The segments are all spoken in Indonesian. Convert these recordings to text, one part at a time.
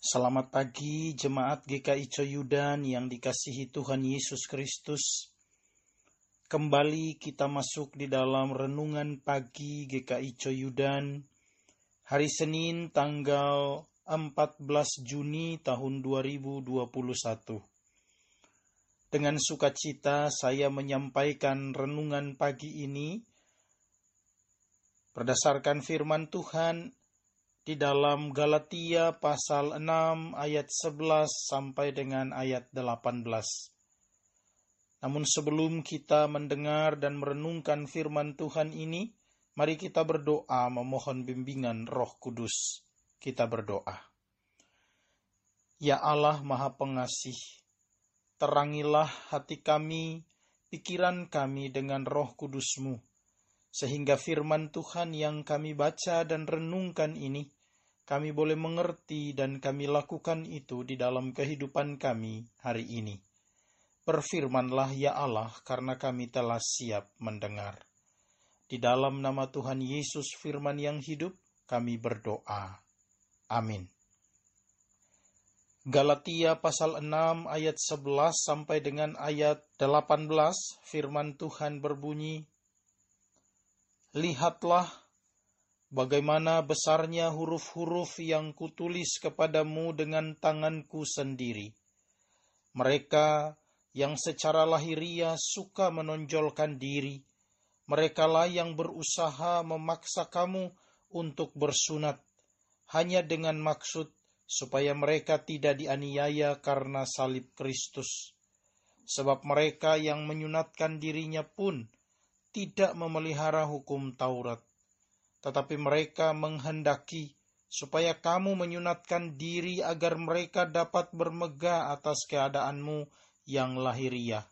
Selamat pagi jemaat GKI Coyudan yang dikasihi Tuhan Yesus Kristus. Kembali kita masuk di dalam renungan pagi GKI Coyudan hari Senin tanggal 14 Juni tahun 2021. Dengan sukacita saya menyampaikan renungan pagi ini berdasarkan firman Tuhan di dalam Galatia pasal 6 ayat 11 sampai dengan ayat 18. Namun sebelum kita mendengar dan merenungkan firman Tuhan ini, mari kita berdoa memohon bimbingan Roh Kudus. Kita berdoa. Ya Allah Maha Pengasih, terangilah hati kami, pikiran kami dengan roh kudusmu, sehingga firman Tuhan yang kami baca dan renungkan ini kami boleh mengerti dan kami lakukan itu di dalam kehidupan kami hari ini. Berfirmanlah ya Allah karena kami telah siap mendengar. Di dalam nama Tuhan Yesus firman yang hidup, kami berdoa. Amin. Galatia pasal 6 ayat 11 sampai dengan ayat 18 firman Tuhan berbunyi Lihatlah bagaimana besarnya huruf-huruf yang kutulis kepadamu dengan tanganku sendiri. Mereka yang secara lahiria suka menonjolkan diri, merekalah yang berusaha memaksa kamu untuk bersunat, hanya dengan maksud supaya mereka tidak dianiaya karena salib Kristus. Sebab mereka yang menyunatkan dirinya pun tidak memelihara hukum Taurat tetapi mereka menghendaki supaya kamu menyunatkan diri agar mereka dapat bermegah atas keadaanmu yang lahiriah.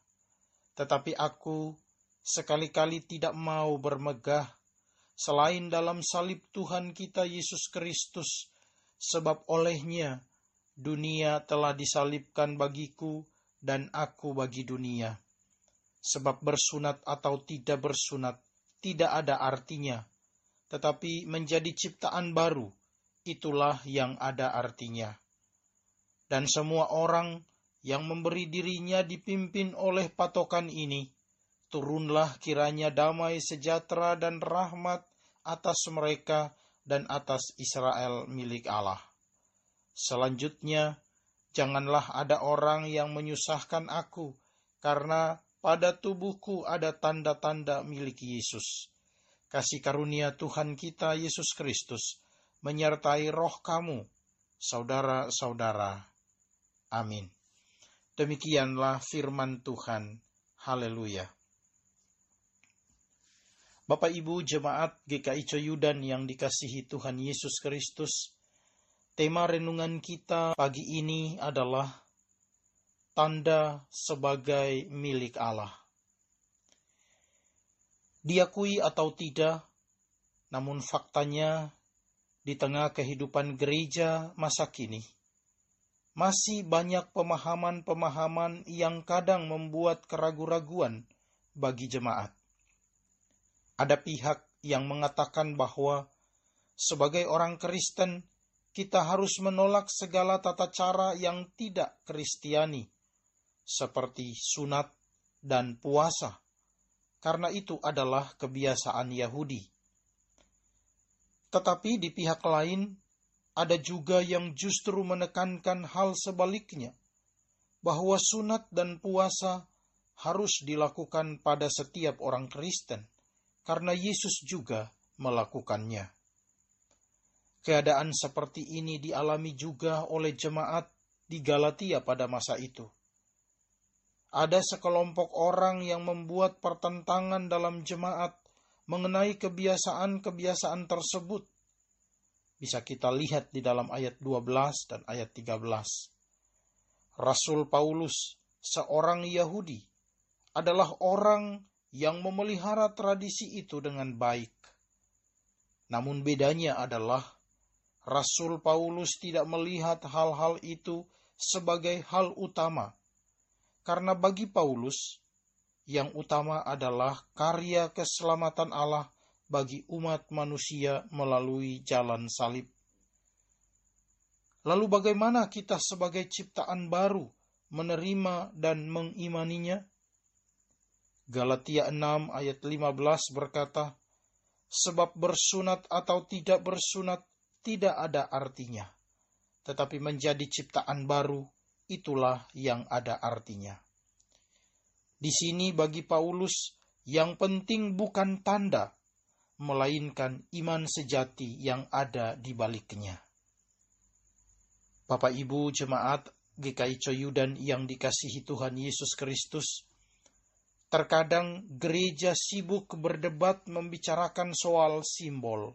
Tetapi aku sekali-kali tidak mau bermegah selain dalam salib Tuhan kita Yesus Kristus, sebab olehnya dunia telah disalibkan bagiku dan aku bagi dunia. Sebab bersunat atau tidak bersunat tidak ada artinya, tetapi menjadi ciptaan baru, itulah yang ada artinya. Dan semua orang yang memberi dirinya dipimpin oleh patokan ini, turunlah kiranya damai sejahtera dan rahmat atas mereka dan atas Israel milik Allah. Selanjutnya, janganlah ada orang yang menyusahkan aku, karena pada tubuhku ada tanda-tanda milik Yesus kasih karunia Tuhan kita Yesus Kristus menyertai roh kamu, saudara-saudara. Amin. Demikianlah firman Tuhan. Haleluya. Bapak Ibu jemaat GKI Coyudan yang dikasihi Tuhan Yesus Kristus, tema renungan kita pagi ini adalah tanda sebagai milik Allah diakui atau tidak, namun faktanya di tengah kehidupan gereja masa kini, masih banyak pemahaman-pemahaman yang kadang membuat keraguan-raguan bagi jemaat. Ada pihak yang mengatakan bahwa sebagai orang Kristen, kita harus menolak segala tata cara yang tidak kristiani, seperti sunat dan puasa karena itu adalah kebiasaan Yahudi. Tetapi di pihak lain, ada juga yang justru menekankan hal sebaliknya, bahwa sunat dan puasa harus dilakukan pada setiap orang Kristen, karena Yesus juga melakukannya. Keadaan seperti ini dialami juga oleh jemaat di Galatia pada masa itu ada sekelompok orang yang membuat pertentangan dalam jemaat mengenai kebiasaan-kebiasaan tersebut. Bisa kita lihat di dalam ayat 12 dan ayat 13. Rasul Paulus, seorang Yahudi, adalah orang yang memelihara tradisi itu dengan baik. Namun bedanya adalah Rasul Paulus tidak melihat hal-hal itu sebagai hal utama karena bagi Paulus, yang utama adalah karya keselamatan Allah bagi umat manusia melalui jalan salib. Lalu bagaimana kita sebagai ciptaan baru menerima dan mengimaninya? Galatia 6 ayat 15 berkata, Sebab bersunat atau tidak bersunat tidak ada artinya, tetapi menjadi ciptaan baru itulah yang ada artinya. Di sini bagi Paulus yang penting bukan tanda, melainkan iman sejati yang ada di baliknya. Bapak Ibu jemaat GKI Coyudan yang dikasihi Tuhan Yesus Kristus, terkadang gereja sibuk berdebat membicarakan soal simbol,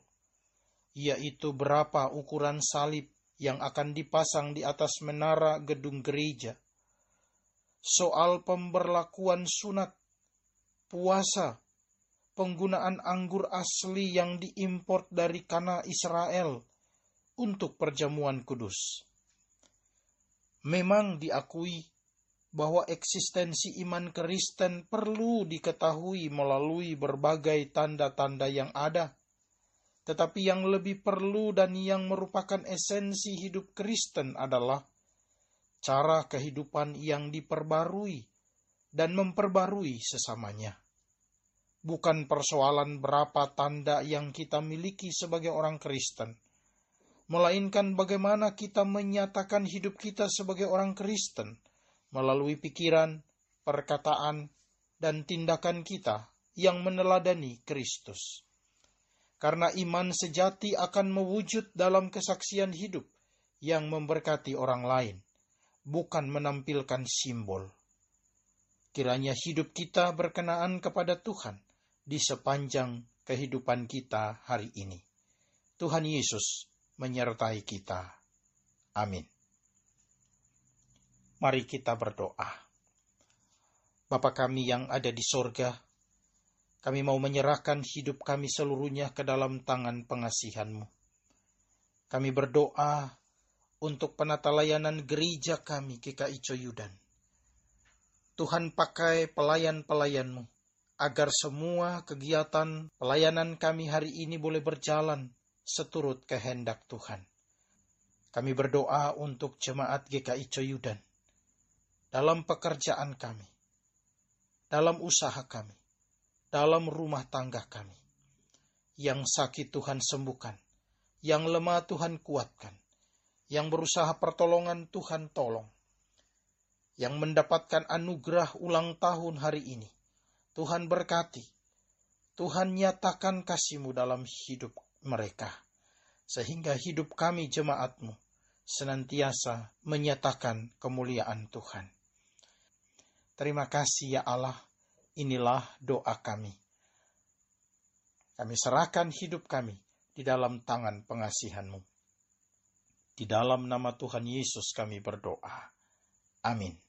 yaitu berapa ukuran salib yang akan dipasang di atas menara gedung gereja, soal pemberlakuan sunat, puasa, penggunaan anggur asli yang diimpor dari Kana Israel untuk perjamuan kudus Memang diakui bahwa eksistensi iman Kristen perlu diketahui melalui berbagai tanda-tanda yang ada. Tetapi yang lebih perlu dan yang merupakan esensi hidup Kristen adalah cara kehidupan yang diperbarui dan memperbarui sesamanya. Bukan persoalan berapa tanda yang kita miliki sebagai orang Kristen, melainkan bagaimana kita menyatakan hidup kita sebagai orang Kristen melalui pikiran, perkataan, dan tindakan kita yang meneladani Kristus. Karena iman sejati akan mewujud dalam kesaksian hidup yang memberkati orang lain, bukan menampilkan simbol. Kiranya hidup kita berkenaan kepada Tuhan di sepanjang kehidupan kita hari ini. Tuhan Yesus menyertai kita. Amin. Mari kita berdoa. Bapa kami yang ada di sorga, kami mau menyerahkan hidup kami seluruhnya ke dalam tangan pengasihanmu. Kami berdoa untuk penata layanan gereja kami GKI Coyudan. Tuhan pakai pelayan-pelayanmu agar semua kegiatan pelayanan kami hari ini boleh berjalan seturut kehendak Tuhan. Kami berdoa untuk jemaat GKI Coyudan dalam pekerjaan kami, dalam usaha kami, dalam rumah tangga kami. Yang sakit Tuhan sembuhkan, yang lemah Tuhan kuatkan, yang berusaha pertolongan Tuhan tolong, yang mendapatkan anugerah ulang tahun hari ini. Tuhan berkati, Tuhan nyatakan kasihmu dalam hidup mereka, sehingga hidup kami jemaatmu senantiasa menyatakan kemuliaan Tuhan. Terima kasih ya Allah, inilah doa kami. Kami serahkan hidup kami di dalam tangan pengasihanmu. Di dalam nama Tuhan Yesus kami berdoa. Amin.